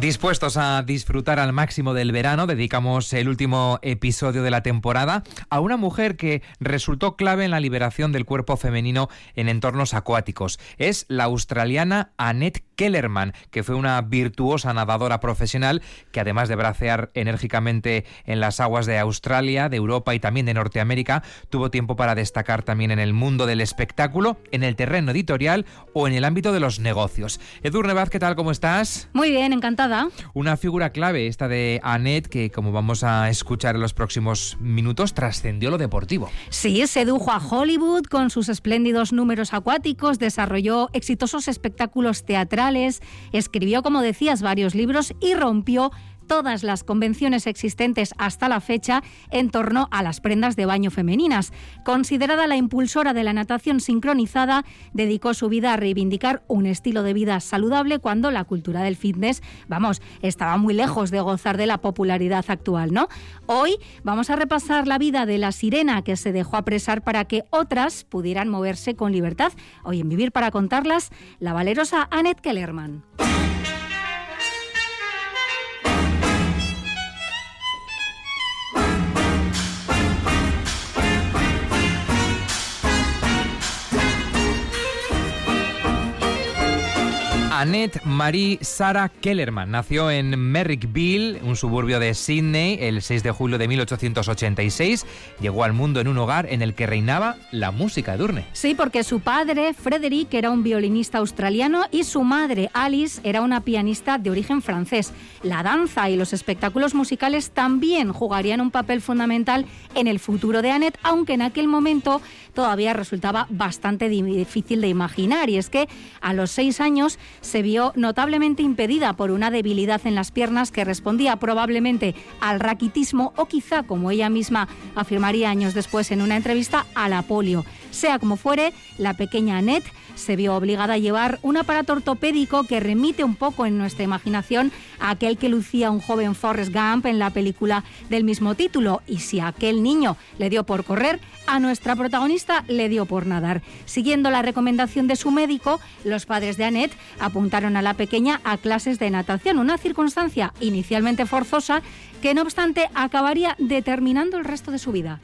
Dispuestos a disfrutar al máximo del verano, dedicamos el último episodio de la temporada a una mujer que resultó clave en la liberación del cuerpo femenino en entornos acuáticos. Es la australiana Annette Kellerman, que fue una virtuosa nadadora profesional que además de bracear enérgicamente en las aguas de Australia, de Europa y también de Norteamérica, tuvo tiempo para destacar también en el mundo del espectáculo, en el terreno editorial o en el ámbito de los negocios. Edurne Vaz, ¿qué tal? ¿Cómo estás? Muy bien, encantada una figura clave esta de Annette que, como vamos a escuchar en los próximos minutos, trascendió lo deportivo. Sí, sedujo a Hollywood con sus espléndidos números acuáticos, desarrolló exitosos espectáculos teatrales, escribió, como decías, varios libros y rompió todas las convenciones existentes hasta la fecha en torno a las prendas de baño femeninas. Considerada la impulsora de la natación sincronizada, dedicó su vida a reivindicar un estilo de vida saludable cuando la cultura del fitness, vamos, estaba muy lejos de gozar de la popularidad actual, ¿no? Hoy vamos a repasar la vida de la sirena que se dejó apresar para que otras pudieran moverse con libertad. Hoy en Vivir para contarlas, la valerosa Annette Kellerman. Annette Marie Sarah Kellerman nació en Merrickville, un suburbio de Sydney, el 6 de julio de 1886. Llegó al mundo en un hogar en el que reinaba la música Durne. Sí, porque su padre, Frederick, era un violinista australiano y su madre, Alice, era una pianista de origen francés. La danza y los espectáculos musicales también jugarían un papel fundamental en el futuro de Annette, aunque en aquel momento todavía resultaba bastante difícil de imaginar. Y es que a los seis años se vio notablemente impedida por una debilidad en las piernas que respondía probablemente al raquitismo o quizá, como ella misma afirmaría años después en una entrevista, a la polio. Sea como fuere, la pequeña Annette se vio obligada a llevar un aparato ortopédico que remite un poco en nuestra imaginación a aquel que lucía un joven Forrest Gump en la película del mismo título. Y si a aquel niño le dio por correr, a nuestra protagonista le dio por nadar. Siguiendo la recomendación de su médico, los padres de Annette apuntaron a la pequeña a clases de natación, una circunstancia inicialmente forzosa que no obstante acabaría determinando el resto de su vida.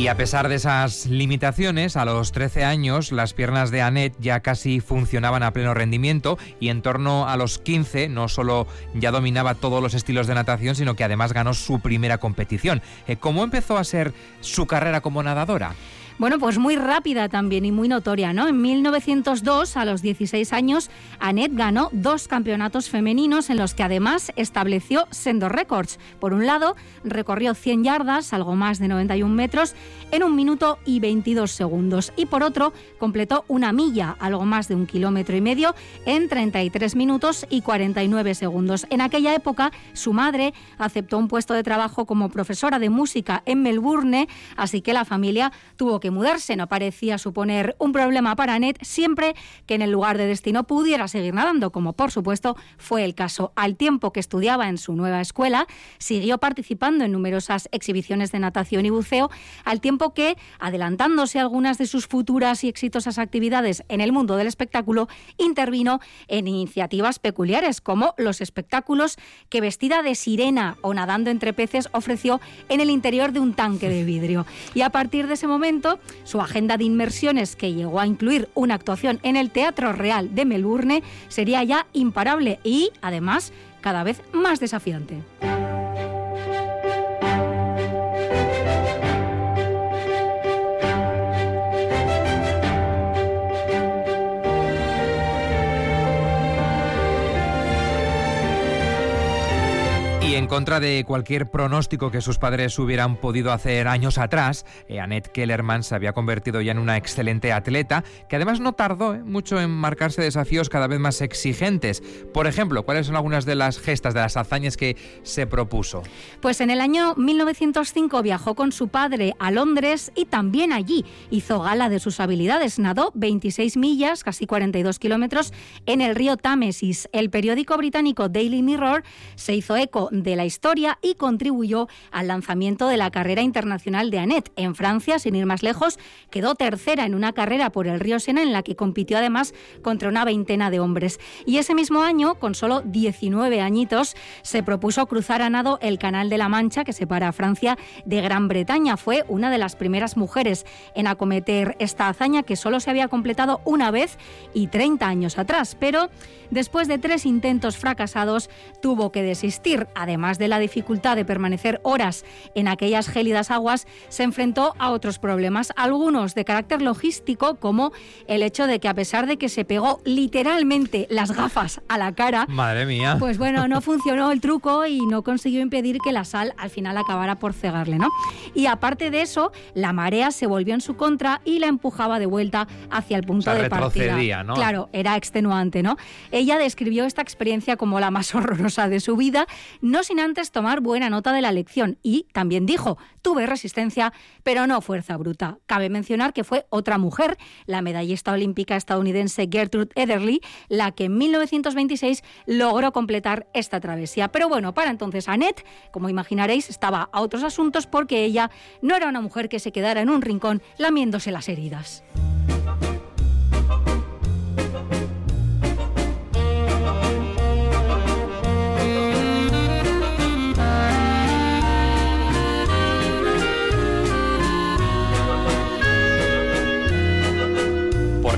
Y a pesar de esas limitaciones, a los 13 años las piernas de Annette ya casi funcionaban a pleno rendimiento y en torno a los 15 no solo ya dominaba todos los estilos de natación, sino que además ganó su primera competición. Eh, ¿Cómo empezó a ser su carrera como nadadora? Bueno, pues muy rápida también y muy notoria, ¿no? En 1902, a los 16 años, Annette ganó dos campeonatos femeninos en los que además estableció sendo récords. Por un lado, recorrió 100 yardas, algo más de 91 metros, en un minuto y 22 segundos. Y por otro, completó una milla, algo más de un kilómetro y medio, en 33 minutos y 49 segundos. En aquella época, su madre aceptó un puesto de trabajo como profesora de música en Melbourne, así que la familia tuvo que mudarse. No parecía suponer un problema para Annette siempre que en el lugar de destino pudiera seguir nadando, como por supuesto fue el caso. Al tiempo que estudiaba en su nueva escuela, siguió participando en numerosas exhibiciones de natación y buceo, al tiempo que, adelantándose algunas de sus futuras y exitosas actividades en el mundo del espectáculo, intervino en iniciativas peculiares como los espectáculos que vestida de sirena o nadando entre peces ofreció en el interior de un tanque de vidrio. Y a partir de ese momento su agenda de inmersiones, que llegó a incluir una actuación en el Teatro Real de Melbourne, sería ya imparable y, además, cada vez más desafiante. En contra de cualquier pronóstico que sus padres hubieran podido hacer años atrás, eh, Annette Kellerman se había convertido ya en una excelente atleta que además no tardó eh, mucho en marcarse desafíos cada vez más exigentes. Por ejemplo, ¿cuáles son algunas de las gestas, de las hazañas que se propuso? Pues en el año 1905 viajó con su padre a Londres y también allí hizo gala de sus habilidades. Nadó 26 millas, casi 42 kilómetros, en el río Támesis. El periódico británico Daily Mirror se hizo eco de la historia y contribuyó al lanzamiento de la carrera internacional de Annette. En Francia, sin ir más lejos, quedó tercera en una carrera por el río Sena en la que compitió además contra una veintena de hombres. Y ese mismo año, con solo 19 añitos, se propuso cruzar a nado el Canal de la Mancha que separa a Francia de Gran Bretaña. Fue una de las primeras mujeres en acometer esta hazaña que solo se había completado una vez y 30 años atrás. Pero después de tres intentos fracasados, tuvo que desistir de la dificultad de permanecer horas en aquellas gélidas aguas, se enfrentó a otros problemas, algunos de carácter logístico, como el hecho de que a pesar de que se pegó literalmente las gafas a la cara, madre mía, pues bueno, no funcionó el truco y no consiguió impedir que la sal al final acabara por cegarle, ¿no? Y aparte de eso, la marea se volvió en su contra y la empujaba de vuelta hacia el punto de partida. ¿no? Claro, era extenuante, ¿no? Ella describió esta experiencia como la más horrorosa de su vida no sin antes tomar buena nota de la lección. Y también dijo, tuve resistencia, pero no fuerza bruta. Cabe mencionar que fue otra mujer, la medallista olímpica estadounidense Gertrude Ederly, la que en 1926 logró completar esta travesía. Pero bueno, para entonces Annette, como imaginaréis, estaba a otros asuntos porque ella no era una mujer que se quedara en un rincón lamiéndose las heridas.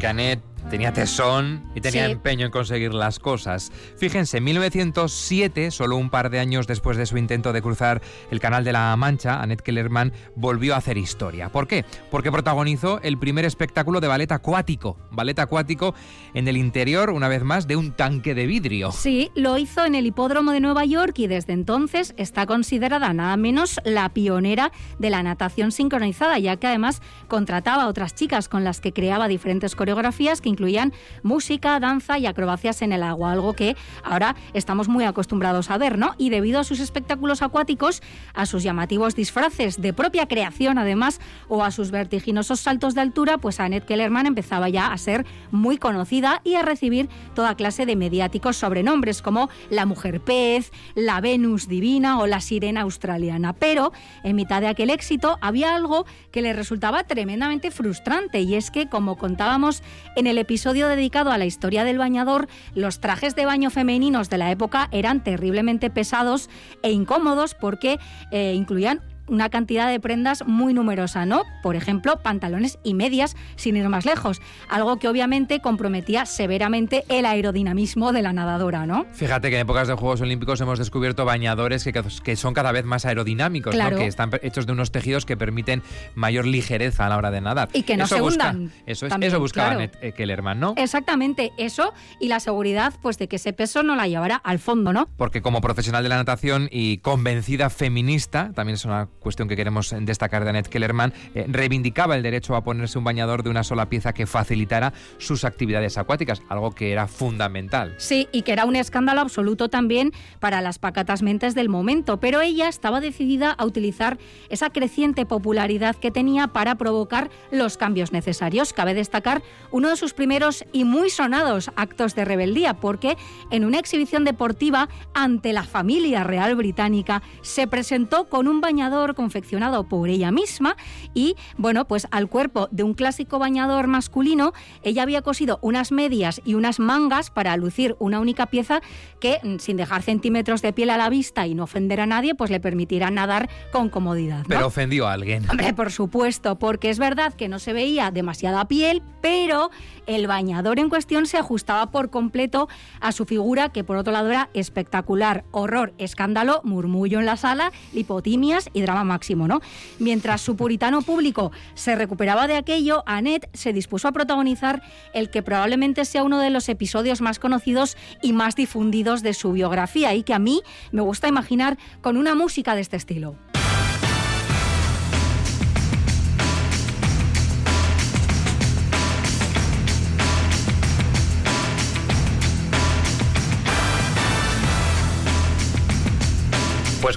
Canet Tenía tesón y tenía empeño en conseguir las cosas. Fíjense, en 1907, solo un par de años después de su intento de cruzar el Canal de la Mancha, Annette Kellerman volvió a hacer historia. ¿Por qué? Porque protagonizó el primer espectáculo de ballet acuático. Ballet acuático en el interior, una vez más, de un tanque de vidrio. Sí, lo hizo en el hipódromo de Nueva York y desde entonces está considerada nada menos la pionera de la natación sincronizada, ya que además contrataba a otras chicas con las que creaba diferentes coreografías que incluían música, danza y acrobacias en el agua, algo que ahora estamos muy acostumbrados a ver, ¿no? Y debido a sus espectáculos acuáticos, a sus llamativos disfraces de propia creación además, o a sus vertiginosos saltos de altura, pues Annette Kellerman empezaba ya a ser muy conocida y a recibir toda clase de mediáticos sobrenombres como la mujer pez, la Venus divina o la sirena australiana. Pero en mitad de aquel éxito había algo que le resultaba tremendamente frustrante y es que, como contábamos en el episodio dedicado a la historia del bañador, los trajes de baño femeninos de la época eran terriblemente pesados e incómodos porque eh, incluían una cantidad de prendas muy numerosa, ¿no? Por ejemplo, pantalones y medias, sin ir más lejos, algo que obviamente comprometía severamente el aerodinamismo de la nadadora, ¿no? Fíjate que en épocas de Juegos Olímpicos hemos descubierto bañadores que, que son cada vez más aerodinámicos, ¿no? que están hechos de unos tejidos que permiten mayor ligereza a la hora de nadar. Y que no se hundan. Eso, es, eso buscaba claro. Kellerman, ¿no? Exactamente, eso y la seguridad pues de que ese peso no la llevara al fondo, ¿no? Porque como profesional de la natación y convencida feminista, también es una cuestión que queremos destacar de Annette Kellerman, eh, reivindicaba el derecho a ponerse un bañador de una sola pieza que facilitara sus actividades acuáticas, algo que era fundamental. Sí, y que era un escándalo absoluto también para las pacatas mentes del momento, pero ella estaba decidida a utilizar esa creciente popularidad que tenía para provocar los cambios necesarios. Cabe destacar uno de sus primeros y muy sonados actos de rebeldía, porque en una exhibición deportiva ante la familia real británica se presentó con un bañador confeccionado por ella misma y, bueno, pues al cuerpo de un clásico bañador masculino, ella había cosido unas medias y unas mangas para lucir una única pieza que, mm, sin dejar centímetros de piel a la vista y no ofender a nadie, pues le permitiera nadar con comodidad. Pero ofendió a alguien. Hombre, por supuesto, porque es verdad que no se veía demasiada piel, pero el bañador en cuestión se ajustaba por completo a su figura, que por otro lado era espectacular. Horror, escándalo, murmullo en la sala, lipotimias y drama máximo, ¿no? Mientras su puritano público se recuperaba de aquello, Annette se dispuso a protagonizar el que probablemente sea uno de los episodios más conocidos y más difundidos de su biografía y que a mí me gusta imaginar con una música de este estilo.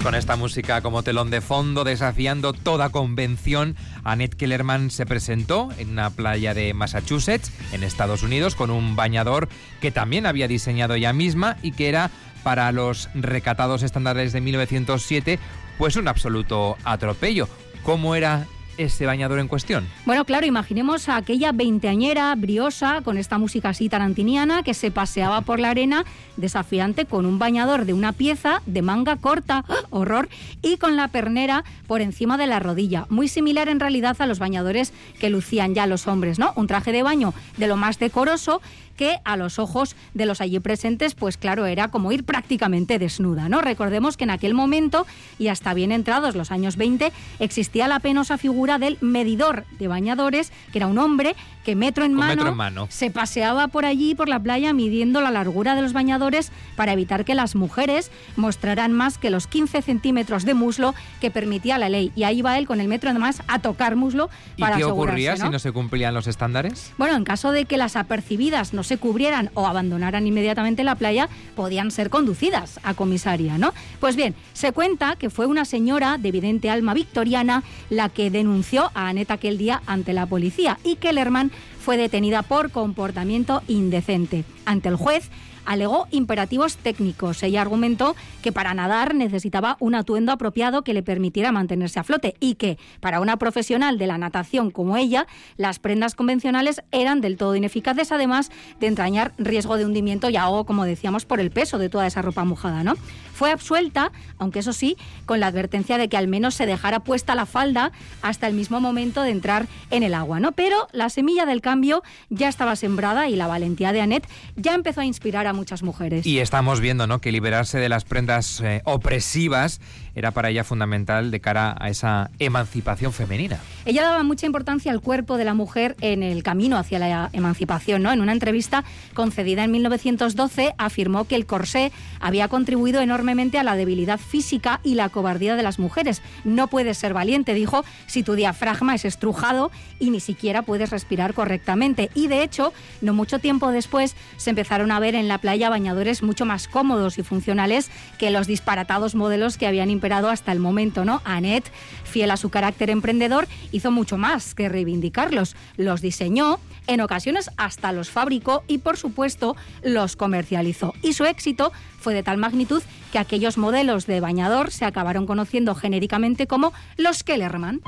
Con esta música como telón de fondo, desafiando toda convención, Annette Kellerman se presentó en una playa de Massachusetts, en Estados Unidos, con un bañador que también había diseñado ella misma y que era para los recatados estándares de 1907, pues un absoluto atropello. ¿Cómo era ese bañador en cuestión? Bueno, claro, imaginemos a aquella veinteañera briosa con esta música así tarantiniana que se paseaba por la arena desafiante con un bañador de una pieza de manga corta, ¡ah! horror, y con la pernera por encima de la rodilla. Muy similar en realidad a los bañadores que lucían ya los hombres, ¿no? Un traje de baño de lo más decoroso que a los ojos de los allí presentes, pues claro, era como ir prácticamente desnuda, ¿no? Recordemos que en aquel momento, y hasta bien entrados los años 20, existía la penosa figura del medidor de bañadores, que era un hombre que metro en, mano, se paseaba por allí, por la playa, midiendo la largura de los bañadores para evitar que las mujeres mostraran más que los 15 centímetros de muslo que permitía la ley. Y ahí va él con el metro además a tocar muslo para ¿Y qué ocurría si no se cumplían los estándares? Bueno, en caso de que las apercibidas no se cubrieran o abandonaran inmediatamente la playa, podían ser conducidas a comisaria, ¿no? Pues bien, se cuenta que fue una señora de evidente alma victoriana la que denunció a Annette aquel día ante la policía y que Kellerman fue detenida por comportamiento indecente. Ante el juez, alegó imperativos técnicos. Ella argumentó que para nadar necesitaba un atuendo apropiado que le permitiera mantenerse a flote y que para una profesional de la natación como ella, las prendas convencionales eran del todo ineficaces, además de entrañar riesgo de hundimiento y ahogo, como decíamos, por el peso de toda esa ropa mojada, ¿no? Fue absuelta, aunque eso sí, con la advertencia de que al menos se dejara puesta la falda hasta el mismo momento de entrar en el agua, ¿no? Pero la semilla del cambio ya estaba sembrada y la valentía de Annette ya empezó a inspirar a muchas mujeres. Y estamos viendo, ¿no? Que liberarse de las prendas eh, opresivas era para ella fundamental de cara a esa emancipación femenina. Ella daba mucha importancia al cuerpo de la mujer en el camino hacia la emancipación. ¿no? En una entrevista concedida en 1912 afirmó que el corsé había contribuido enormemente a la debilidad física y la cobardía de las mujeres. No puedes ser valiente, dijo, si tu diafragma es estrujado y ni siquiera puedes respirar correctamente. Y de hecho, no mucho tiempo después se empezaron a ver en la playa bañadores mucho más cómodos y funcionales que los disparatados modelos que habían hasta el momento, ¿no? Annette, fiel a su carácter emprendedor, hizo mucho más que reivindicarlos. Los diseñó, en ocasiones hasta los fabricó y, por supuesto, los comercializó. Y su éxito fue de tal magnitud que aquellos modelos de bañador se acabaron conociendo genéricamente como los Kellerman.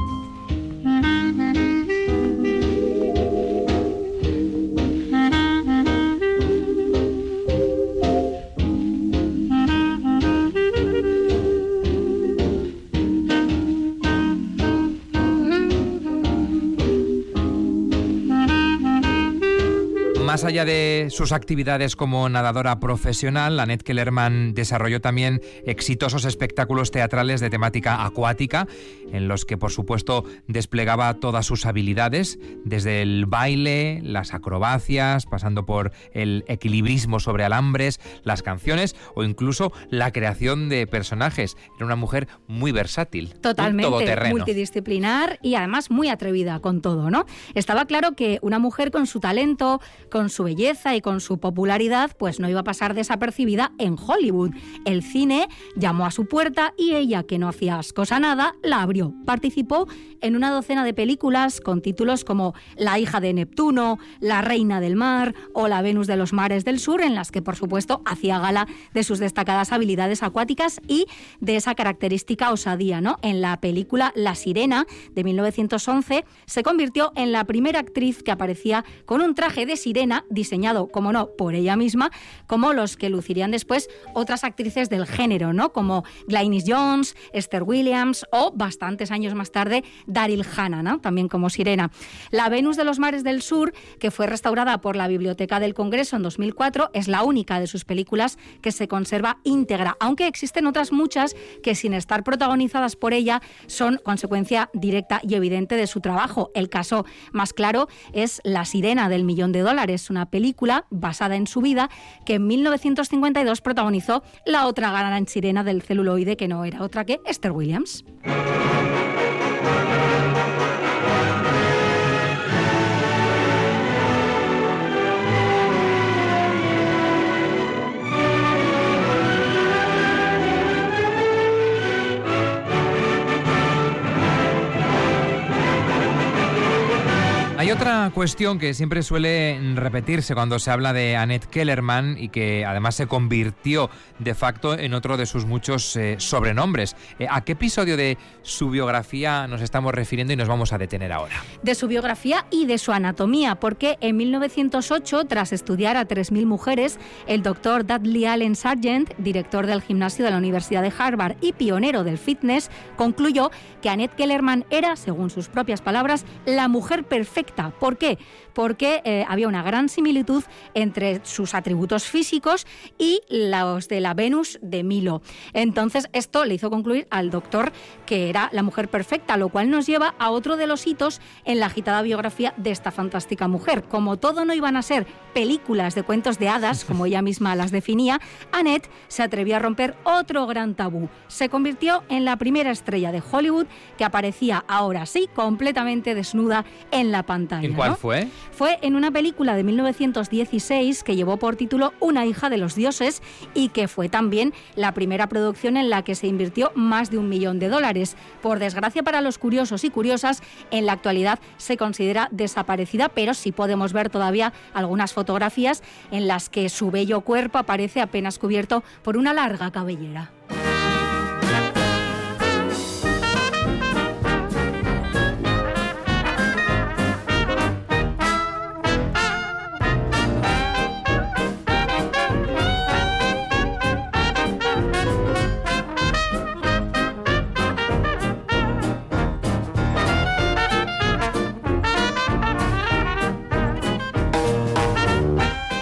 Más allá de sus actividades como nadadora profesional, Annette Kellerman desarrolló también exitosos espectáculos teatrales de temática acuática, en los que por supuesto desplegaba todas sus habilidades, desde el baile, las acrobacias, pasando por el equilibrismo sobre alambres, las canciones o incluso la creación de personajes. Era una mujer muy versátil, totalmente multidisciplinar y además muy atrevida con todo, ¿no? Estaba claro que una mujer con su talento, con su belleza y con su popularidad, pues no iba a pasar desapercibida en Hollywood. El cine llamó a su puerta y ella, que no hacía cosa nada, la abrió. Participó en una docena de películas con títulos como La hija de Neptuno, La reina del mar o La Venus de los mares del sur, en las que por supuesto hacía gala de sus destacadas habilidades acuáticas y de esa característica osadía, ¿no? En la película La sirena de 1911 se convirtió en la primera actriz que aparecía con un traje de sirena diseñado, como no, por ella misma, como los que lucirían después otras actrices del género, ¿no? Como Glynis Jones, Esther Williams o, bastantes años más tarde, Daryl Hannah. También como sirena. La Venus de los Mares del Sur, que fue restaurada por la Biblioteca del Congreso en 2004, es la única de sus películas que se conserva íntegra, aunque existen otras muchas que sin estar protagonizadas por ella son consecuencia directa y evidente de su trabajo. El caso más claro es La Sirena del Millón de Dólares, una película basada en su vida que en 1952 protagonizó la otra gran sirena del celuloide que no era otra que Esther Williams. Hay otra cuestión que siempre suele repetirse cuando se habla de Annette Kellerman y que además se convirtió de facto en otro de sus muchos eh, sobrenombres. Eh, ¿A qué episodio de su biografía nos estamos refiriendo y nos vamos a detener ahora? De su biografía y de su anatomía, porque en 1908, tras estudiar a 3.000 mujeres, el doctor Dudley Allen Sargent, director del gimnasio de la Universidad de Harvard y pionero del fitness, concluyó que Annette Kellerman era, según sus propias palabras, la mujer perfecta ¿Por qué? Porque eh, había una gran similitud entre sus atributos físicos y los de la Venus de Milo. Entonces, esto le hizo concluir al doctor que era la mujer perfecta, lo cual nos lleva a otro de los hitos en la agitada biografía de esta fantástica mujer. Como todo no iban a ser películas de cuentos de hadas, como ella misma las definía, Annette se atrevió a romper otro gran tabú. Se convirtió en la primera estrella de Hollywood que aparecía ahora sí completamente desnuda en la pantalla ¿En cuál fue? Fue en una película de 1916 que llevó por título Una hija de los dioses y que fue también la primera producción en la que se invirtió más de un millón de dólares. Por desgracia para los curiosos y curiosas, en la actualidad se considera desaparecida, pero sí podemos ver todavía algunas fotografías en las que su bello cuerpo aparece apenas cubierto por una larga cabellera.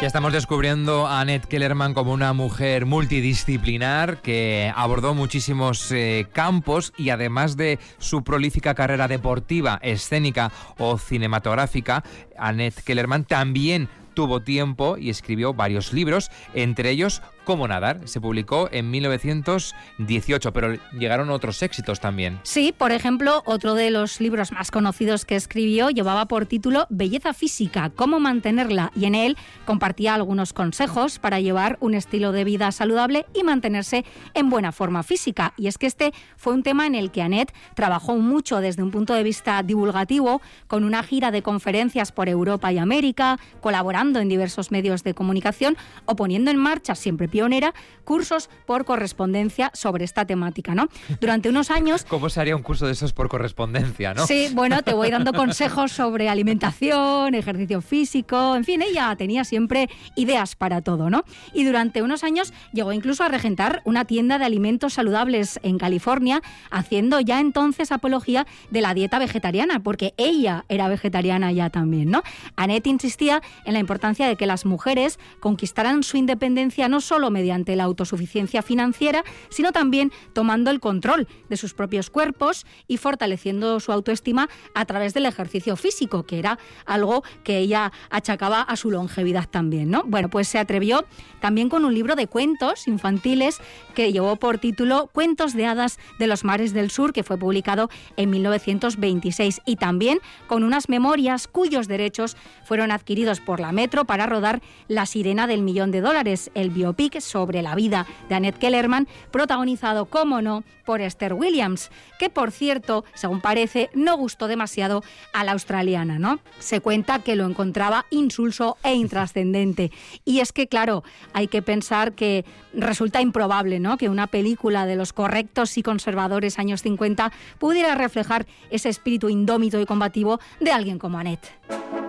Ya estamos descubriendo a Annette Kellerman como una mujer multidisciplinar que abordó muchísimos eh, campos y además de su prolífica carrera deportiva, escénica o cinematográfica, Annette Kellerman también tuvo tiempo y escribió varios libros, entre ellos Cómo nadar. Se publicó en 1918, pero llegaron otros éxitos también. Sí, por ejemplo, otro de los libros más conocidos que escribió llevaba por título Belleza física, cómo mantenerla, y en él compartía algunos consejos para llevar un estilo de vida saludable y mantenerse en buena forma física. Y es que este fue un tema en el que Annette trabajó mucho desde un punto de vista divulgativo, con una gira de conferencias por Europa y América, colaborando en diversos medios de comunicación o poniendo en marcha siempre pionera cursos por correspondencia sobre esta temática, ¿no? Durante unos años... ¿Cómo se haría un curso de esos por correspondencia, no? Sí, bueno, te voy dando consejos sobre alimentación, ejercicio físico, en fin, ella tenía siempre ideas para todo, ¿no? Y durante unos años llegó incluso a regentar una tienda de alimentos saludables en California, haciendo ya entonces apología de la dieta vegetariana, porque ella era vegetariana ya también, ¿no? Annette insistía en la importancia de que las mujeres conquistaran su independencia no solo mediante la autosuficiencia financiera, sino también tomando el control de sus propios cuerpos y fortaleciendo su autoestima a través del ejercicio físico, que era algo que ella achacaba a su longevidad también, ¿no? Bueno, pues se atrevió también con un libro de cuentos infantiles que llevó por título Cuentos de hadas de los mares del sur, que fue publicado en 1926 y también con unas memorias cuyos derechos fueron adquiridos por la Metro para rodar La sirena del millón de dólares, el biopic sobre la vida de Annette Kellerman, protagonizado, como no, por Esther Williams, que por cierto, según parece, no gustó demasiado a la australiana, ¿no? Se cuenta que lo encontraba insulso e intrascendente. Y es que, claro, hay que pensar que resulta improbable, ¿no? Que una película de los correctos y conservadores años 50 pudiera reflejar ese espíritu indómito y combativo de alguien como Annette.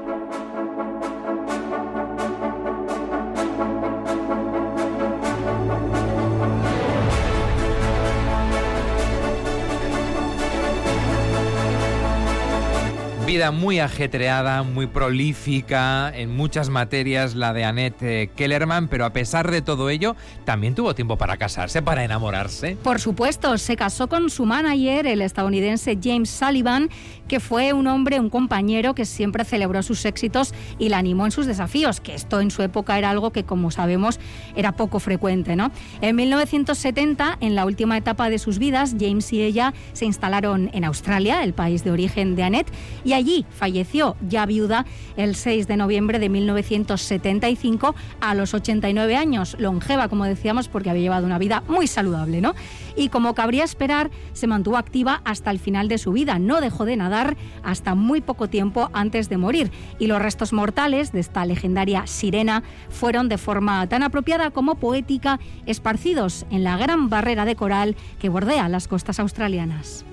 Vida muy ajetreada, muy prolífica en muchas materias la de Annette eh, Kellerman, pero a pesar de todo ello, también tuvo tiempo para casarse, para enamorarse. Por supuesto, se casó con su manager, el estadounidense James Sullivan, que fue un hombre, un compañero que siempre celebró sus éxitos y la animó en sus desafíos, que esto en su época era algo que, como sabemos, era poco frecuente. ¿no? En 1970, en la última etapa de sus vidas, James y ella se instalaron en Australia, el país de origen de Annette, y allí falleció, ya viuda, el 6 de noviembre de 1975 a los 89 años, longeva, como decíamos, porque había llevado una vida muy saludable, ¿no? Y como cabría esperar, se mantuvo activa hasta el final de su vida, no dejó de nadar hasta muy poco tiempo antes de morir, y los restos mortales de esta legendaria sirena fueron de forma tan apropiada como poética esparcidos en la gran barrera de coral que bordea las costas australianas.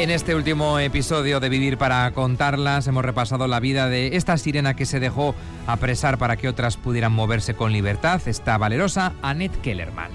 En este último episodio de Vivir para contarlas hemos repasado la vida de esta sirena que se dejó apresar para que otras pudieran moverse con libertad, esta valerosa Annette Kellerman.